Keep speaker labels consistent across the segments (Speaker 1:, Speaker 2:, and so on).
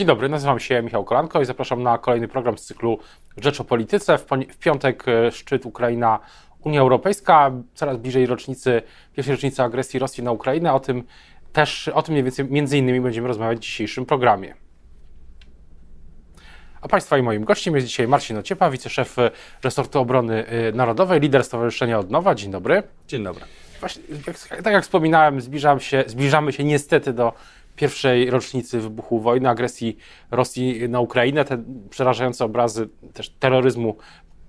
Speaker 1: Dzień dobry, nazywam się Michał Kolanko i zapraszam na kolejny program z cyklu Rzecz o Polityce. W, w piątek e, szczyt Ukraina Unia Europejska, coraz bliżej rocznicy, pierwszej rocznicy agresji Rosji na Ukrainę. O tym też, o tym mniej więcej, między innymi będziemy rozmawiać w dzisiejszym programie. A Państwa i moim gościem jest dzisiaj Marcin Ociepa, wiceszef resortu obrony e, narodowej, lider Stowarzyszenia Odnowa. Dzień dobry.
Speaker 2: Dzień dobry.
Speaker 1: Właśnie, tak jak wspominałem, zbliżam się, zbliżamy się niestety do pierwszej rocznicy wybuchu wojny, agresji Rosji na Ukrainę. Te przerażające obrazy też terroryzmu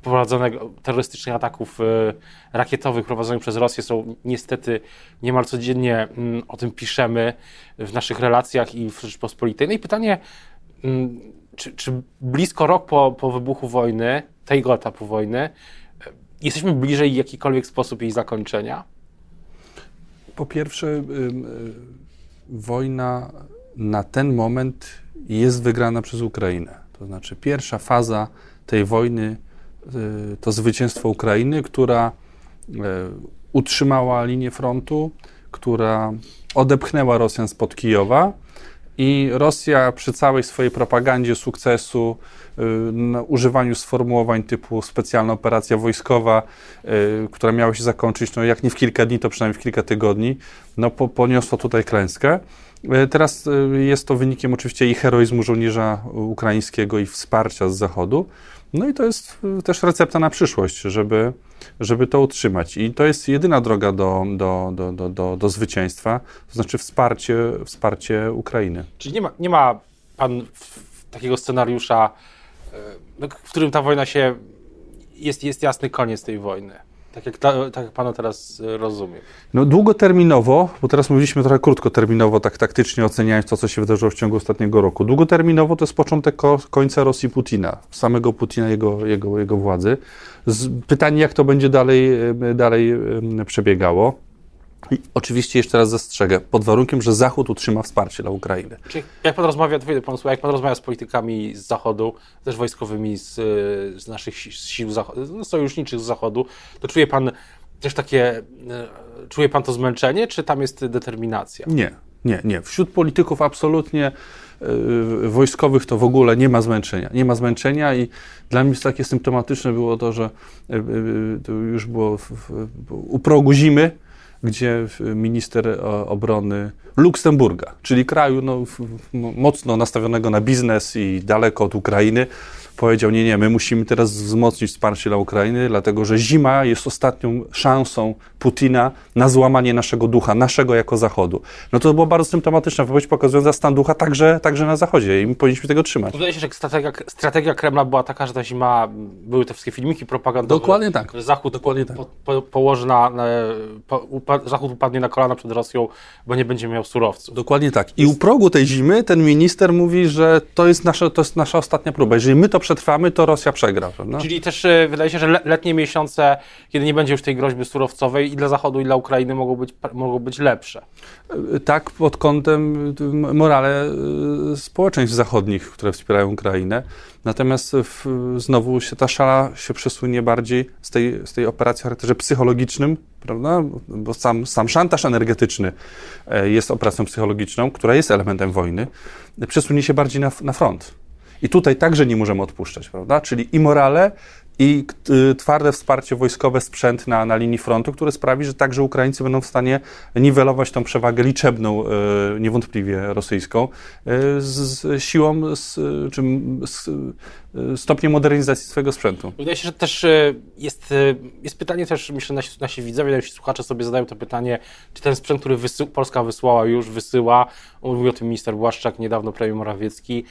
Speaker 1: prowadzonego, terrorystycznych ataków e, rakietowych prowadzonych przez Rosję są niestety niemal codziennie mm, o tym piszemy w naszych relacjach i w Rzeczpospolitej. No i pytanie, mm, czy, czy blisko rok po, po wybuchu wojny, tego etapu wojny, e, jesteśmy bliżej jakikolwiek sposób jej zakończenia?
Speaker 2: Po pierwsze, wojna na ten moment jest wygrana przez Ukrainę. To znaczy, pierwsza faza tej wojny y, to zwycięstwo Ukrainy, która y, utrzymała linię frontu, która odepchnęła Rosjan spod Kijowa i Rosja przy całej swojej propagandzie sukcesu, używaniu sformułowań typu specjalna operacja wojskowa, y, która miała się zakończyć, no jak nie w kilka dni, to przynajmniej w kilka tygodni, no po, poniosło tutaj klęskę. Y, teraz jest to wynikiem oczywiście i heroizmu żołnierza ukraińskiego i wsparcia z Zachodu. No i to jest też recepta na przyszłość, żeby, żeby to utrzymać. I to jest jedyna droga do, do, do, do, do, zwycięstwa, to znaczy wsparcie, wsparcie Ukrainy.
Speaker 1: Czyli nie ma, nie ma pan takiego scenariusza, w którym ta wojna się. Jest, jest jasny koniec tej wojny. Tak jak, ta, tak jak Pana teraz e, rozumiem.
Speaker 2: No długoterminowo, bo teraz mówiliśmy trochę krótkoterminowo, tak taktycznie oceniając to, co się wydarzyło w ciągu ostatniego roku. Długoterminowo to jest początek końca Rosji Putina, samego Putina, jego, jego, jego władzy. Z, pytanie, jak to będzie dalej, e, dalej przebiegało. I oczywiście jeszcze raz zastrzegę, pod warunkiem, że Zachód utrzyma wsparcie dla Ukrainy.
Speaker 1: Czyli jak pan rozmawia, pan, jak pan rozmawia z politykami z Zachodu, też wojskowymi z, z naszych sił zachodu, sojuszniczych z Zachodu, to czuje pan też takie, e, czuje pan to zmęczenie, czy tam jest determinacja?
Speaker 2: Nie, nie, nie. Wśród polityków absolutnie yy, wojskowych to w ogóle nie ma zmęczenia. Nie ma zmęczenia i dla mnie takie symptomatyczne było to, że yy, to już było w, w, u progu zimy, gdzie minister obrony Luksemburga, czyli kraju no, mocno nastawionego na biznes i daleko od Ukrainy, powiedział, nie, nie, my musimy teraz wzmocnić wsparcie dla Ukrainy, dlatego że zima jest ostatnią szansą Putina na złamanie naszego ducha, naszego jako Zachodu. No to było bardzo symptomatyczne, wypowiedź pokazująca stan ducha także, także na Zachodzie i my powinniśmy tego trzymać.
Speaker 1: Wydaje się, że strategia, strategia Kremla była taka, że ta zima, były te wszystkie filmiki propagandowe.
Speaker 2: Dokładnie tak.
Speaker 1: Że Zachód Dokładnie tak. Po, po, położy na, po, upa, Zachód upadnie na kolana przed Rosją, bo nie będzie miał surowców.
Speaker 2: Dokładnie tak. I u progu tej zimy ten minister mówi, że to jest, nasze, to jest nasza ostatnia próba. Jeżeli my to przetrwamy, to Rosja przegra. Prawda?
Speaker 1: Czyli też e, wydaje się, że letnie miesiące, kiedy nie będzie już tej groźby surowcowej i dla Zachodu, i dla Ukrainy mogą być, mogą być lepsze.
Speaker 2: E, tak, pod kątem morale e, społeczeństw zachodnich, które wspierają Ukrainę. Natomiast w, znowu się ta szala się przesunie bardziej z tej, z tej operacji o charakterze psychologicznym, prawda? Bo sam, sam szantaż energetyczny jest operacją psychologiczną, która jest elementem wojny, przesunie się bardziej na, na front. I tutaj także nie możemy odpuszczać, prawda? Czyli i morale, i y, twarde wsparcie wojskowe, sprzęt na, na linii frontu, które sprawi, że także Ukraińcy będą w stanie niwelować tą przewagę liczebną, y, niewątpliwie rosyjską, y, z siłą, z, czy z stopniem modernizacji swojego sprzętu.
Speaker 1: Wydaje się, że też jest, jest pytanie też, myślę, nasi, nasi widzowie, nasi słuchacze sobie zadają to pytanie, czy ten sprzęt, który Polska wysłała już, wysyła, mówił o tym minister Błaszczak, niedawno premier Morawiecki,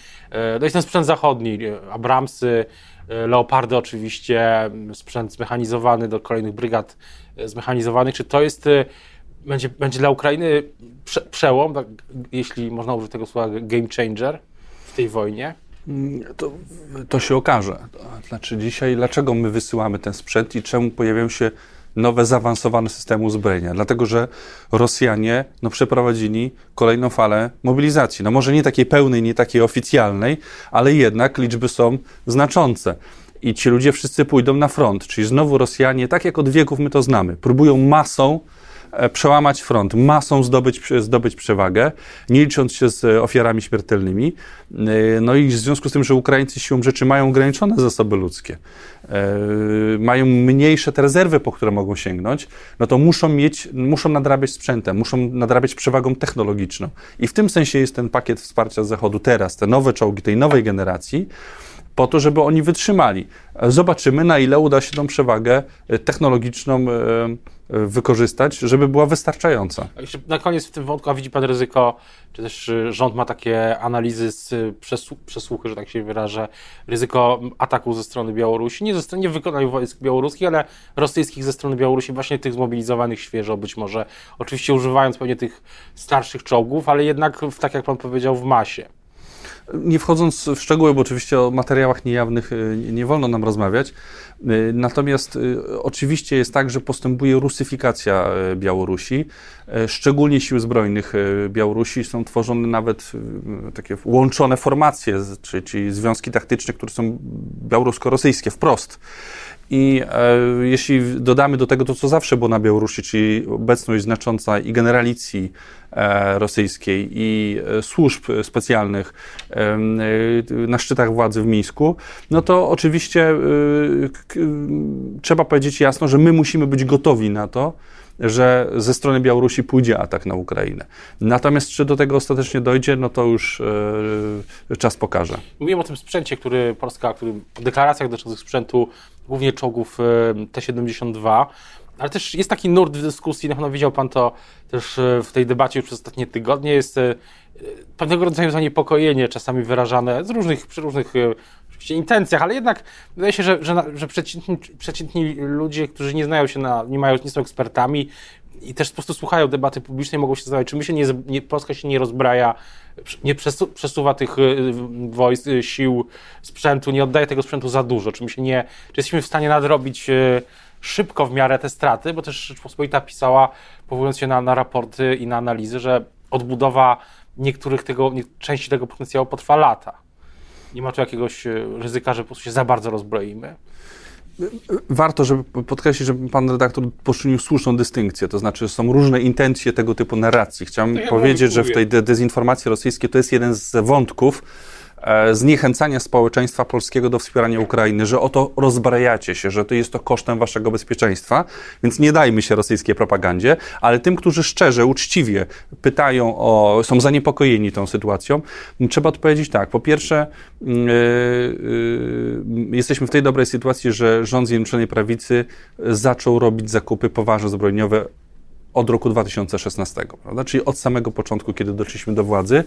Speaker 1: to jest ten sprzęt zachodni, Abramsy, Leopardy oczywiście, sprzęt zmechanizowany do kolejnych brygad zmechanizowanych. Czy to jest, będzie, będzie dla Ukrainy prze, przełom, tak, jeśli można użyć tego słowa, game changer w tej wojnie?
Speaker 2: Mm, to, to się okaże. Znaczy dzisiaj, dlaczego my wysyłamy ten sprzęt i czemu pojawiają się nowe, zaawansowane systemy uzbrojenia, dlatego że Rosjanie no, przeprowadzili kolejną falę mobilizacji. No może nie takiej pełnej, nie takiej oficjalnej, ale jednak liczby są znaczące. I ci ludzie wszyscy pójdą na front, czyli znowu Rosjanie, tak jak od wieków my to znamy, próbują masą przełamać front, masą zdobyć, zdobyć przewagę, nie licząc się z ofiarami śmiertelnymi. E, no i w związku z tym, że Ukraińcy siłą rzeczy mają ograniczone zasoby ludzkie, e, mają mniejsze te rezerwy, po które mogą sięgnąć, no to muszą mieć, muszą nadrabiać sprzętem, muszą nadrabiać przewagą technologiczną. I w tym sensie jest ten pakiet wsparcia Zachodu teraz, te nowe czołgi tej nowej generacji, po to, żeby oni wytrzymali. Zobaczymy, na ile uda się tą przewagę e, technologiczną e, e, wykorzystać, żeby była wystarczająca.
Speaker 1: Na koniec w tym wątku, a widzi Pan ryzyko, czy też rząd ma takie analizy z przesłuchy, że tak się wyrażę, ryzyko ataku ze strony Białorusi, nie ze strony nie wykonania wojsk białoruskich, ale rosyjskich ze strony Białorusi, właśnie tych zmobilizowanych świeżo być może, oczywiście używając pewnie tych starszych czołgów, ale jednak, tak jak Pan powiedział, w masie.
Speaker 2: Nie wchodząc w szczegóły, bo oczywiście o materiałach niejawnych y, nie wolno nam rozmawiać, y, natomiast y, oczywiście jest tak, że postępuje rusyfikacja Białorusi. Szczególnie sił zbrojnych Białorusi są tworzone nawet takie łączone formacje, czyli, związki taktyczne, które są białorusko-rosyjskie wprost. I e, jeśli dodamy do tego to, co zawsze było na Białorusi, czyli obecność znacząca i generalicji e, rosyjskiej, i e, służb specjalnych e, na szczytach władzy w Mińsku, no to oczywiście e, trzeba powiedzieć jasno, że my musimy być gotowi na to, że ze strony Białorusi pójdzie atak na Ukrainę. Natomiast czy do tego ostatecznie dojdzie, no to już e, czas pokaże.
Speaker 1: Mówiłem o tym sprzęcie, który Polska, który w deklaracjach dotyczących sprzętu, głównie czołgów e, T-72, ale też jest taki nurt w dyskusji, na pewno widział Pan to też e, w tej debacie już przez ostatnie tygodnie, jest e, pewnego rodzaju zaniepokojenie czasami wyrażane z różnych, przy różnych oczywiście intencjach, ale jednak wydaje się, że, że, że przeciętni, przeciętni ludzie, którzy nie znają się na, nie, mają, nie są ekspertami i też po prostu słuchają debaty publicznej, mogą się zastanawiać, czy my się nie, nie, Polska się nie rozbraja, nie przesu, przesuwa tych wojsk, sił, sprzętu, nie oddaje tego sprzętu za dużo, czy my się nie, czy jesteśmy w stanie nadrobić szybko w miarę te straty, bo też Rzeczpospolita pisała, powołując się na, na raporty i na analizy, że odbudowa niektórych tego, części tego potencjału potrwa lata. Nie ma tu jakiegoś e, ryzyka, że po prostu się za bardzo rozbroimy?
Speaker 2: Warto, żeby podkreślić, że pan redaktor poczynił słuszną dystynkcję, to znaczy są różne intencje tego typu narracji. Chciałem ja powiedzieć, że w tej dezinformacji rosyjskiej to jest jeden z wątków, zniechęcania społeczeństwa polskiego do wspierania Ukrainy, że oto rozbrajacie się, że to jest to kosztem waszego bezpieczeństwa, więc nie dajmy się rosyjskiej propagandzie, ale tym, którzy szczerze, uczciwie pytają o, są zaniepokojeni tą sytuacją, trzeba odpowiedzieć tak. Po pierwsze, yy, yy, jesteśmy w tej dobrej sytuacji, że rząd Zjednoczonej Prawicy zaczął robić zakupy poważne zbrojeniowe od roku 2016, prawda? czyli od samego początku, kiedy doszliśmy do władzy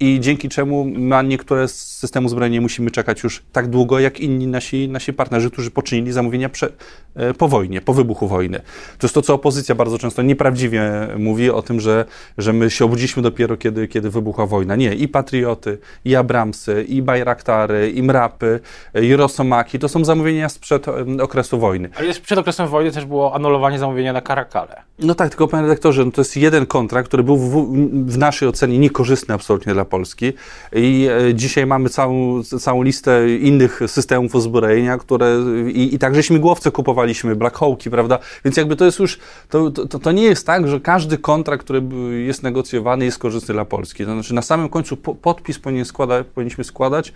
Speaker 2: i dzięki czemu na niektóre z systemu zbrojenia musimy czekać już tak długo, jak inni nasi, nasi partnerzy, którzy poczynili zamówienia prze, e, po wojnie, po wybuchu wojny. To jest to, co opozycja bardzo często nieprawdziwie mówi o tym, że, że my się obudziliśmy dopiero, kiedy, kiedy wybuchła wojna. Nie, i Patrioty, i Abramsy, i Bajraktary, i Mrapy, i Rosomaki, to są zamówienia sprzed okresu wojny.
Speaker 1: Ale przed okresem wojny też było anulowanie zamówienia na Karakal.
Speaker 2: No tak, tylko panie redaktorze, no to jest jeden kontrakt, który był w, w, naszej ocenie niekorzystny absolutnie dla Polski. I e, dzisiaj mamy całą, całą listę innych systemów uzbrojenia, które i, i także śmigłowce kupowaliśmy, Black Hawki, prawda, więc jakby to jest już, to, to, to, nie jest tak, że każdy kontrakt, który jest negocjowany jest korzystny dla Polski, to znaczy na samym końcu po, podpis powinien składa, powinniśmy składać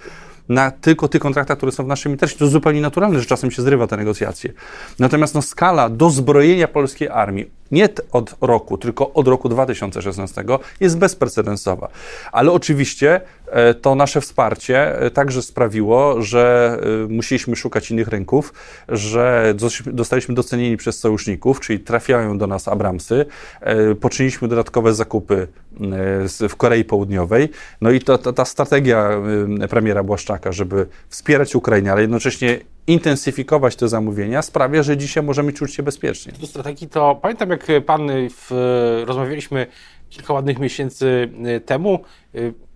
Speaker 2: na tylko tych kontraktach, które są w naszym interesie. To zupełnie naturalne, że czasem się zrywa te negocjacje. Natomiast no, skala dozbrojenia polskiej armii nie od roku, tylko od roku 2016 jest bezprecedensowa. Ale oczywiście to nasze wsparcie e, także sprawiło, że e, musieliśmy szukać innych rynków, że dostaliśmy docenieni przez sojuszników, czyli trafiają do nas Abramsy, poczyniliśmy dodatkowe zakupy w Korei Południowej. No i to, to, ta strategia premiera Błaszczaka, żeby wspierać Ukrainę, ale jednocześnie intensyfikować te zamówienia, sprawia, że dzisiaj możemy czuć się bezpiecznie.
Speaker 1: Do strategii to pamiętam, jak pan w, rozmawialiśmy kilka ładnych miesięcy temu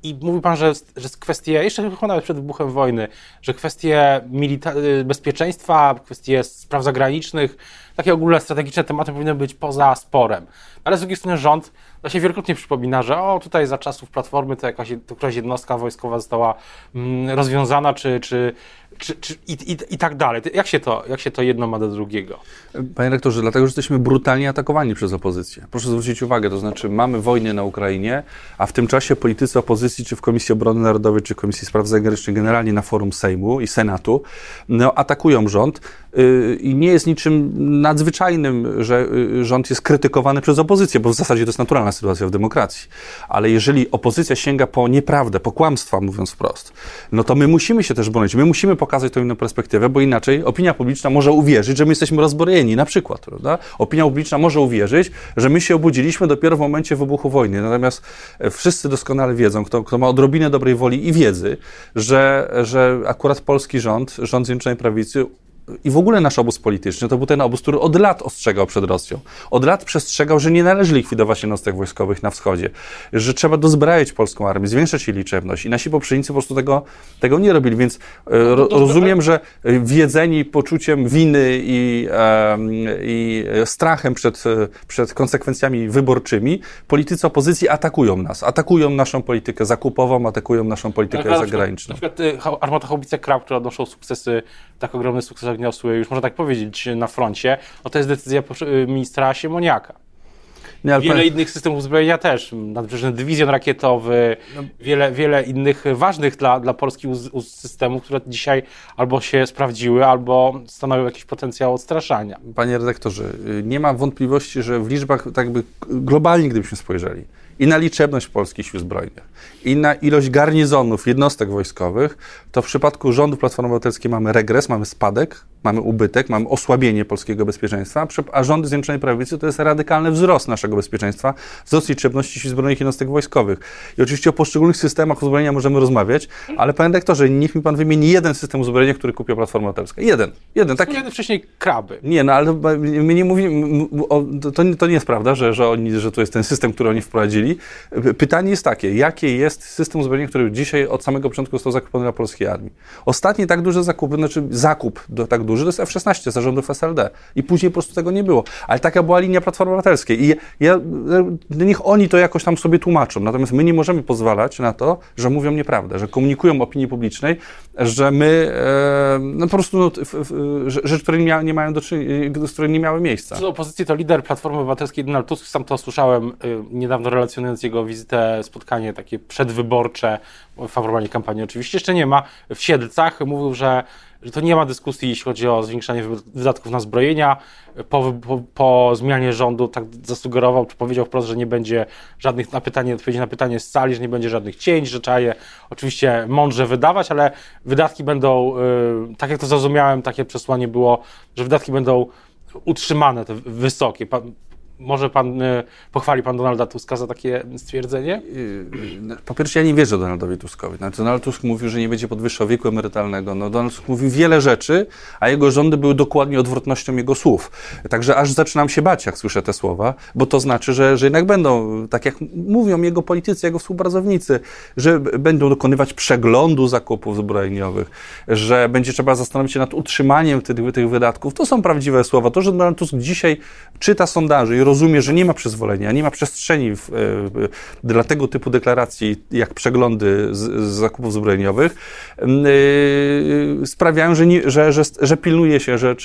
Speaker 1: i mówił pan, że, że kwestie, jeszcze chyba nawet przed wybuchem wojny, że kwestie milita- bezpieczeństwa, kwestie spraw zagranicznych takie ogólne strategiczne tematy powinny być poza sporem. Ale z drugiej strony rząd to się wielokrotnie przypomina, że o tutaj za czasów Platformy to jakaś to jednostka wojskowa została mm, rozwiązana, czy, czy, czy, czy i, i, i, tak dalej. Jak się, to, jak się to jedno ma do drugiego?
Speaker 2: Panie rektorze, dlatego, że jesteśmy brutalnie atakowani przez opozycję. Proszę zwrócić uwagę, to znaczy mamy wojnę na Ukrainie, a w tym czasie politycy opozycji, czy w Komisji Obrony Narodowej, czy Komisji Spraw Zagranicznych, generalnie na forum Sejmu i Senatu, no, atakują rząd yy, i nie jest niczym nadzwyczajnym, że yy, rząd jest krytykowany przez opozycję, bo w zasadzie to jest naturalna sytuacja w demokracji. Ale jeżeli opozycja sięga po nieprawdę, po kłamstwa, mówiąc wprost, no to my musimy się też bronić. My musimy pokazać tą inną perspektywę, bo inaczej opinia publiczna może uwierzyć, że my jesteśmy rozbrojeni, na przykład, prawda? Opinia publiczna może uwierzyć, że my się obudziliśmy dopiero w momencie wybuchu wojny. Natomiast e, wszyscy doskonale wiedzą, kto, kto ma odrobinę dobrej woli i wiedzy, że, że akurat polski rząd, rząd Zjednoczonej Prawicy i w ogóle nasz obóz polityczny to był ten obóz, który od lat ostrzegał przed Rosją. Od lat przestrzegał, że nie należy likwidować jednostek wojskowych na wschodzie, że trzeba dozbrajać polską armię, zwiększać jej liczebność. I nasi poprzednicy po prostu tego, tego nie robili, więc no, ro, rozumiem, że wiedzeni poczuciem winy i, e, i strachem przed, przed konsekwencjami wyborczymi, politycy opozycji atakują nas. Atakują naszą politykę zakupową, atakują naszą politykę
Speaker 1: na
Speaker 2: zagraniczną.
Speaker 1: Na przykład, przykład armata Haubice Krab, która odnoszą sukcesy, tak ogromne sukcesy zagniosły, już można tak powiedzieć, na froncie, no to jest decyzja ministra Siemoniaka. Nie, wiele innych systemów uzbrojenia też, nadbrzeżny dywizjon rakietowy, no. wiele, wiele innych ważnych dla, dla Polski systemów, które dzisiaj albo się sprawdziły, albo stanowią jakiś potencjał odstraszania.
Speaker 2: Panie redaktorze, nie ma wątpliwości, że w liczbach tak by globalnie, gdybyśmy spojrzeli, i na liczebność polskich sił zbrojnych, i na ilość garnizonów, jednostek wojskowych, to w przypadku rządu Platformy Obywatelskiej mamy regres, mamy spadek, mamy ubytek, mamy osłabienie polskiego bezpieczeństwa, a rządy Zjednoczonej Prawicy to jest radykalny wzrost naszego bezpieczeństwa, wzrost liczebności sił zbrojnych jednostek wojskowych. I oczywiście o poszczególnych systemach uzbrojenia możemy rozmawiać, ale panie rektorze, niech mi pan wymieni jeden system uzbrojenia, który kupiła Platforma Obywatelska. Jeden. Jeden.
Speaker 1: Taki... Jeden wcześniej kraby.
Speaker 2: Nie, no ale my nie mówimy, to, to nie jest prawda, że, że, oni, że to jest ten system, który oni wprowadzili. Pytanie jest takie, jakie jest system uzbrojenia, który dzisiaj od samego początku został zakupiony dla polskiej armii? Ostatni tak duży zakup, znaczy zakup do, tak duży, to jest F-16 zarządów SLD. I później po prostu tego nie było. Ale taka była linia Platformy Obywatelskiej. I ja, niech oni to jakoś tam sobie tłumaczą. Natomiast my nie możemy pozwalać na to, że mówią nieprawdę, że komunikują opinii publicznej, że my e, no po prostu no, rzeczy, które nie, nie mają do które nie miały miejsca.
Speaker 1: Co opozycji, to lider Platformy Obywatelskiej Donald Tusk, sam to słyszałem y, niedawno relacjonując jego wizytę, spotkanie takie przedwyborcze, favorowanie kampanii oczywiście jeszcze nie ma, w Siedlcach mówił, że że to nie ma dyskusji, jeśli chodzi o zwiększanie wydatków na zbrojenia. Po, po, po, zmianie rządu tak zasugerował, czy powiedział wprost, że nie będzie żadnych na pytanie, odpowiedzi na pytanie z sali, że nie będzie żadnych cięć, że trzeba je oczywiście mądrze wydawać, ale wydatki będą, yy, tak jak to zrozumiałem, takie przesłanie było, że wydatki będą utrzymane, te wysokie. Może pan, e, pochwali pan Donalda Tuska za takie stwierdzenie?
Speaker 2: E, po pierwsze, ja nie wierzę Donaldowi Tuskowi. Znaczy, Donald Tusk mówił, że nie będzie podwyższał wieku emerytalnego. No, Donald Tusk mówił wiele rzeczy, a jego rządy były dokładnie odwrotnością jego słów. Także aż zaczynam się bać, jak słyszę te słowa, bo to znaczy, że, że jednak będą, tak jak mówią jego politycy, jego współpracownicy, że będą dokonywać przeglądu zakupów zbrojeniowych, że będzie trzeba zastanowić się nad utrzymaniem tych, tych wydatków. To są prawdziwe słowa. To, że Donald Tusk dzisiaj czyta sondaże i rozumie, że nie ma przyzwolenia, nie ma przestrzeni w, e, dla tego typu deklaracji, jak przeglądy z, z zakupów zbrojeniowych, e, sprawiają, że, nie, że, że, że, pilnuje się, że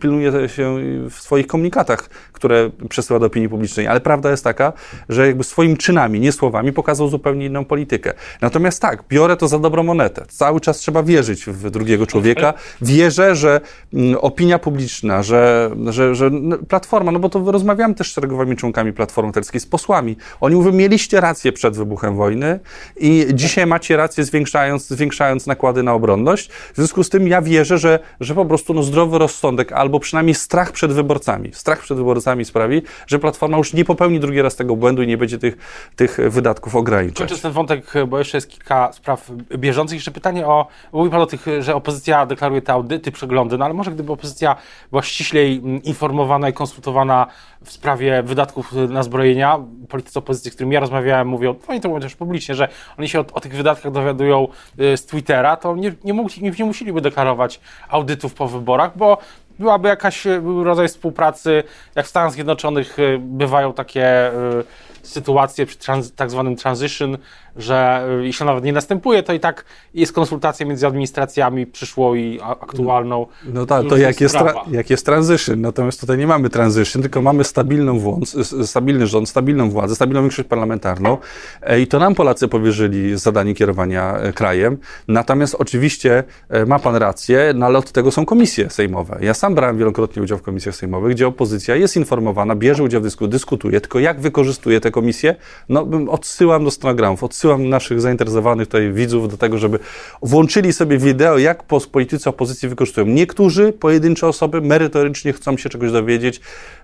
Speaker 2: pilnuje się w swoich komunikatach, które przesyła do opinii publicznej. Ale prawda jest taka, że jakby swoimi czynami, nie słowami, pokazał zupełnie inną politykę. Natomiast tak, biorę to za dobrą monetę. Cały czas trzeba wierzyć w drugiego człowieka. Wierzę, że mm, opinia publiczna, że, że, że platforma, no bo to rozmawiamy rozmawiałem też z szeregowymi członkami Platformy Obywatelskiej, z posłami. Oni mówią, mieliście rację przed wybuchem wojny i dzisiaj macie rację zwiększając, zwiększając nakłady na obronność. W związku z tym ja wierzę, że, że po prostu no, zdrowy rozsądek albo przynajmniej strach przed wyborcami, strach przed wyborcami sprawi, że Platforma już nie popełni drugi raz tego błędu i nie będzie tych, tych wydatków ograniczać.
Speaker 1: Kończąc ten wątek, bo jeszcze jest kilka spraw bieżących. Jeszcze pytanie o, mówi Pan o tych, że opozycja deklaruje te audyty, przeglądy, no ale może gdyby opozycja była ściślej informowana i konsultowana w sprawie wydatków na zbrojenia, politycy opozycji, z którymi ja rozmawiałem, mówią, oni to mówią też publicznie, że oni się o, o tych wydatkach dowiadują y, z Twittera, to nie, nie, nie, nie musieliby deklarować audytów po wyborach, bo byłaby jakaś był rodzaj współpracy, jak w Stanach Zjednoczonych bywają takie sytuację przy trans, tak zwanym transition, że y, jeśli nawet nie następuje, to i tak jest konsultacja między administracjami przyszłą i aktualną.
Speaker 2: No tak, to jak jest, jak jest transition, natomiast tutaj nie mamy transition, tylko mamy stabilną włąc, stabilny rząd, stabilną władzę, stabilną większość parlamentarną e, i to nam Polacy powierzyli zadanie kierowania e, krajem. Natomiast oczywiście e, ma pan rację, no ale od tego są komisje sejmowe. Ja sam brałem wielokrotnie udział w komisjach sejmowych, gdzie opozycja jest informowana, bierze udział w dyskusji, dyskutuje, tylko jak wykorzystuje te komisje, no odsyłam do stenogramów, odsyłam naszych zainteresowanych tutaj widzów do tego, żeby włączyli sobie wideo, jak politycy opozycji wykorzystują. Niektórzy, pojedyncze osoby merytorycznie chcą się czegoś dowiedzieć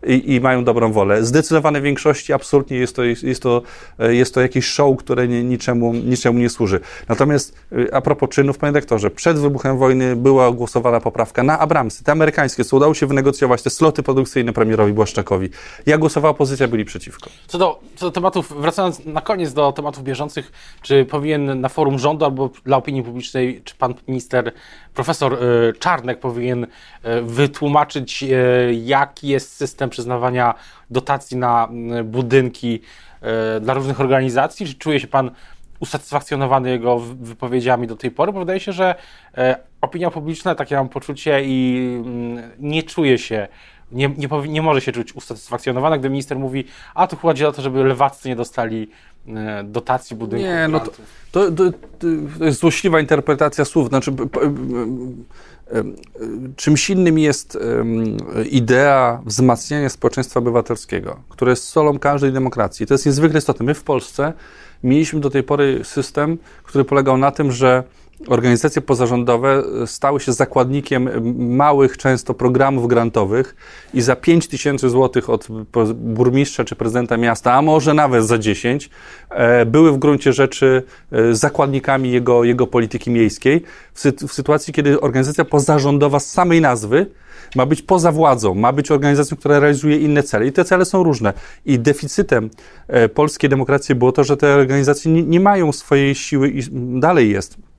Speaker 2: i, i mają dobrą wolę. Zdecydowane większości absolutnie jest to, jest, jest to, jest to jakieś show, które nie, niczemu, niczemu nie służy. Natomiast y, a propos czynów, panie doktorze, przed wybuchem wojny była głosowana poprawka na Abramsy, te amerykańskie, co udało się wynegocjować, te sloty produkcyjne premierowi Błaszczakowi. Jak głosowała opozycja, byli przeciwko.
Speaker 1: Co do, co do tematów, wracając na koniec do tematów bieżących, czy powinien na forum rządu albo dla opinii publicznej, czy pan minister, profesor y, Czarnek powinien y, wytłumaczyć, y, jaki jest system przyznawania dotacji na budynki dla różnych organizacji? Czy czuje się pan usatysfakcjonowany jego wypowiedziami do tej pory? Bo wydaje się, że opinia publiczna, takie mam poczucie, i mm, nie czuje się nie, nie, nie, może się czuć usatysfakcjonowana, gdy minister mówi, a tu chodzi o to, żeby lewaccy nie dostali e, dotacji budynków. Nie, no
Speaker 2: to, to, to, to, jest złośliwa interpretacja słów. Znaczy, czymś innym jest idea wzmacniania społeczeństwa obywatelskiego, które jest solą każdej demokracji. To jest niezwykle istotne. My w Polsce mieliśmy do tej pory system, który polegał na tym, że organizacje pozarządowe stały się zakładnikiem małych często programów grantowych i za 5 tysięcy złotych od burmistrza czy prezydenta miasta, a może nawet za 10, e, były w gruncie rzeczy e, zakładnikami jego, jego polityki miejskiej. W, sytuacji, kiedy organizacja pozarządowa z samej nazwy ma być poza władzą, ma być organizacją, która realizuje inne cele. I te cele są różne. I deficytem e, polskiej demokracji było to, że te organizacje nie, nie mają swojej siły i dalej jest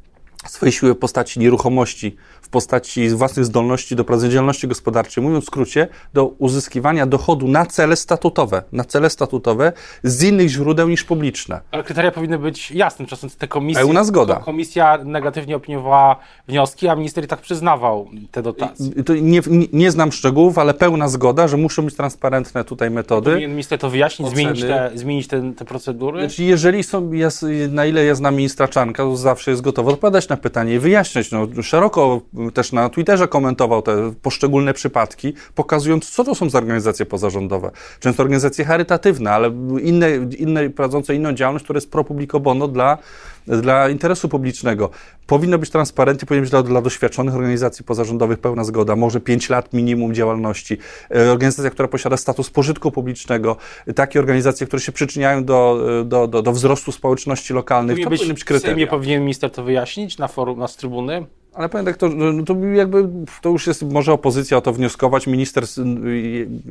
Speaker 2: swojej siły postaci nieruchomości, postaci własnych zdolności do prowadzenia działalności gospodarczej, mówiąc w skrócie, do uzyskiwania dochodu na cele statutowe, na cele statutowe z innych źródeł niż publiczne.
Speaker 1: Ale kryteria powinny być jasne, czasem te komisje...
Speaker 2: Pełna zgoda.
Speaker 1: Komisja negatywnie opiniowała wnioski, a minister i tak przyznawał te dotacje.
Speaker 2: Nie, nie, nie, znam szczegółów, ale pełna zgoda, że muszą być transparentne tutaj metody.
Speaker 1: Powinien minister to wyjaśnić, oceny. zmienić, te, zmienić te, te procedury?
Speaker 2: Znaczy, jeżeli są, jest, na ile ja znam ministra Czanka, to zawsze jest gotowy odpowiadać na pytanie i wyjaśniać. No, szeroko też na Twitterze komentował te poszczególne przypadki, pokazując, co to są za organizacje pozarządowe. Często organizacje charytatywne, ale inne, inne prowadzące inną działalność, która jest pro publico bono dla, dla interesu publicznego. Powinno być transparentnie, powinno być dla, dla doświadczonych organizacji pozarządowych pełna zgoda, może 5 lat minimum działalności. E, organizacja, która posiada status pożytku publicznego, takie organizacje, które się przyczyniają do, do, do, do wzrostu społeczności lokalnych.
Speaker 1: Powinien to być, powinny być kryteria. W Sejmie powinien minister to wyjaśnić na forum, na trybuny?
Speaker 2: Ale panie doktor, no to jakby to już jest, może opozycja o to wnioskować. Minister,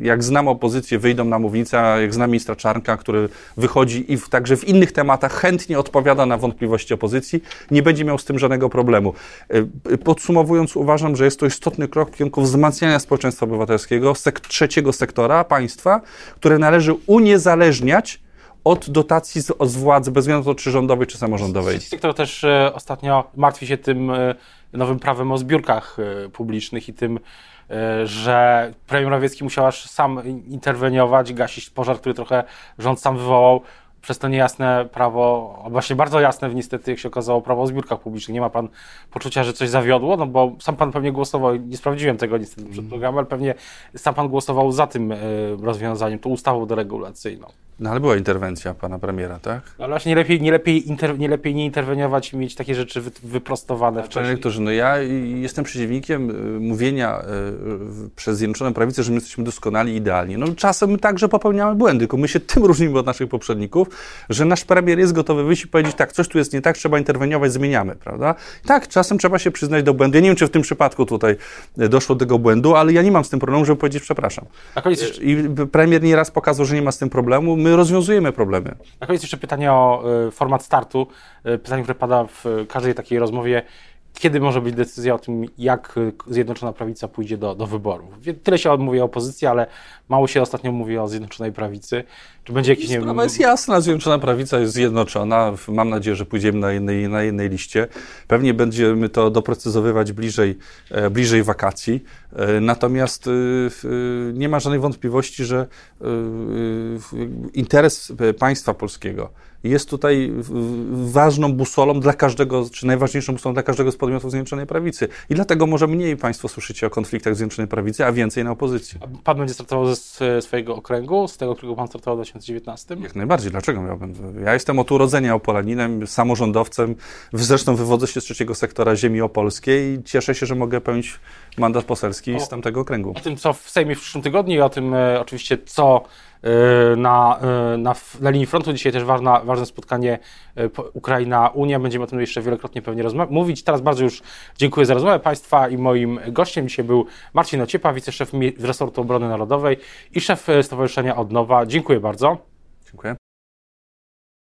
Speaker 2: jak znam opozycję, wyjdą na mównicę, jak znam ministra Czarnka, który wychodzi i w, także w innych tematach chętnie odpowiada na wątpliwości opozycji, nie będzie miał z tym żadnego problemu. E, podsumowując, uważam, że jest to istotny krok w kierunku wzmacniania społeczeństwa obywatelskiego, sek trzeciego sektora państwa, które należy uniezależniać od dotacji z, z władzy, bez względu na to, czy rządowej, czy samorządowej.
Speaker 1: Sektor też e, ostatnio martwi się tym e, nowym prawem o zbiórkach e, publicznych i tym, e, że premier Morawiecki musiał aż sam interweniować, gasić pożar, który trochę rząd sam wywołał przez to niejasne prawo, właśnie bardzo jasne niestety, jak się okazało, prawo o zbiórkach publicznych. Nie ma pan poczucia, że coś zawiodło, no bo sam pan pewnie głosował, nie sprawdziłem tego niestety przed programem, ale pewnie sam pan głosował za tym e, rozwiązaniem, tą ustawą deregulacyjną.
Speaker 2: No ale była interwencja pana premiera, tak?
Speaker 1: No, ale właśnie nie lepiej nie, lepiej inter, nie, lepiej nie interweniować i mieć takie rzeczy wy, wyprostowane
Speaker 2: ale wcześniej. Panie no ja jestem przeciwnikiem y, mówienia y, przez Zjednoczoną Prawicę, że my jesteśmy doskonali, idealni. No czasem my także popełniamy błędy, tylko my się tym różnimy od naszych poprzedników, że nasz premier jest gotowy wyjść i powiedzieć, tak, coś tu jest nie tak, trzeba interweniować, zmieniamy, prawda? Tak, czasem trzeba się przyznać do błędu. Ja nie wiem, czy w tym przypadku tutaj y, doszło do tego błędu, ale ja nie mam z tym problemu, żeby powiedzieć przepraszam. I premier nieraz pokazał, że nie ma z tym problemu. My rozwiązujemy problemy.
Speaker 1: Na koniec jeszcze pytanie o y, format startu. Y, pytanie, które pada w każdej takiej rozmowie. Kiedy może być decyzja o tym, jak Zjednoczona Prawica pójdzie do, do wyborów. Tyle się mówi o opozycji, ale mało się ostatnio mówi o Zjednoczonej Prawicy. Czy będzie jakiś,
Speaker 2: nie wiem... jest jasna, Zjednoczona Prawica jest zjednoczona. Mam nadzieję, że pójdziemy na jednej, na jednej liście. Pewnie będziemy to doprecyzowywać bliżej, e, bliżej wakacji. E, natomiast e, nie ma żadnej wątpliwości, że interes państwa polskiego jest tutaj ważną busolą dla każdego, czy najważniejszą busolą dla każdego z podmiotów Zjednoczonej Prawicy. I dlatego może mniej Państwo słyszycie o konfliktach Zjednoczonej Prawicy, a więcej na opozycji. A
Speaker 1: pan będzie startował ze swojego okręgu, z tego, którego Pan startował w 2019?
Speaker 2: Jak najbardziej. Dlaczego miałbym? Ja jestem od urodzenia opolaninem, samorządowcem. Zresztą wywodzę się z trzeciego sektora ziemi opolskiej i cieszę się, że mogę pełnić mandat poselski o, z tamtego okręgu.
Speaker 1: O tym, co w Sejmie w przyszłym tygodniu i o tym e, oczywiście, co na, e, na, na linii frontu. Dzisiaj też ważna, ważne spotkanie e, Ukraina-Unia. Będziemy o tym jeszcze wielokrotnie pewnie mówić. Teraz bardzo już dziękuję za rozmowę Państwa i moim gościem dzisiaj był Marcin Ociepa, wiceszef resortu obrony narodowej i szef Stowarzyszenia Odnowa. Dziękuję bardzo.
Speaker 2: Dziękuję.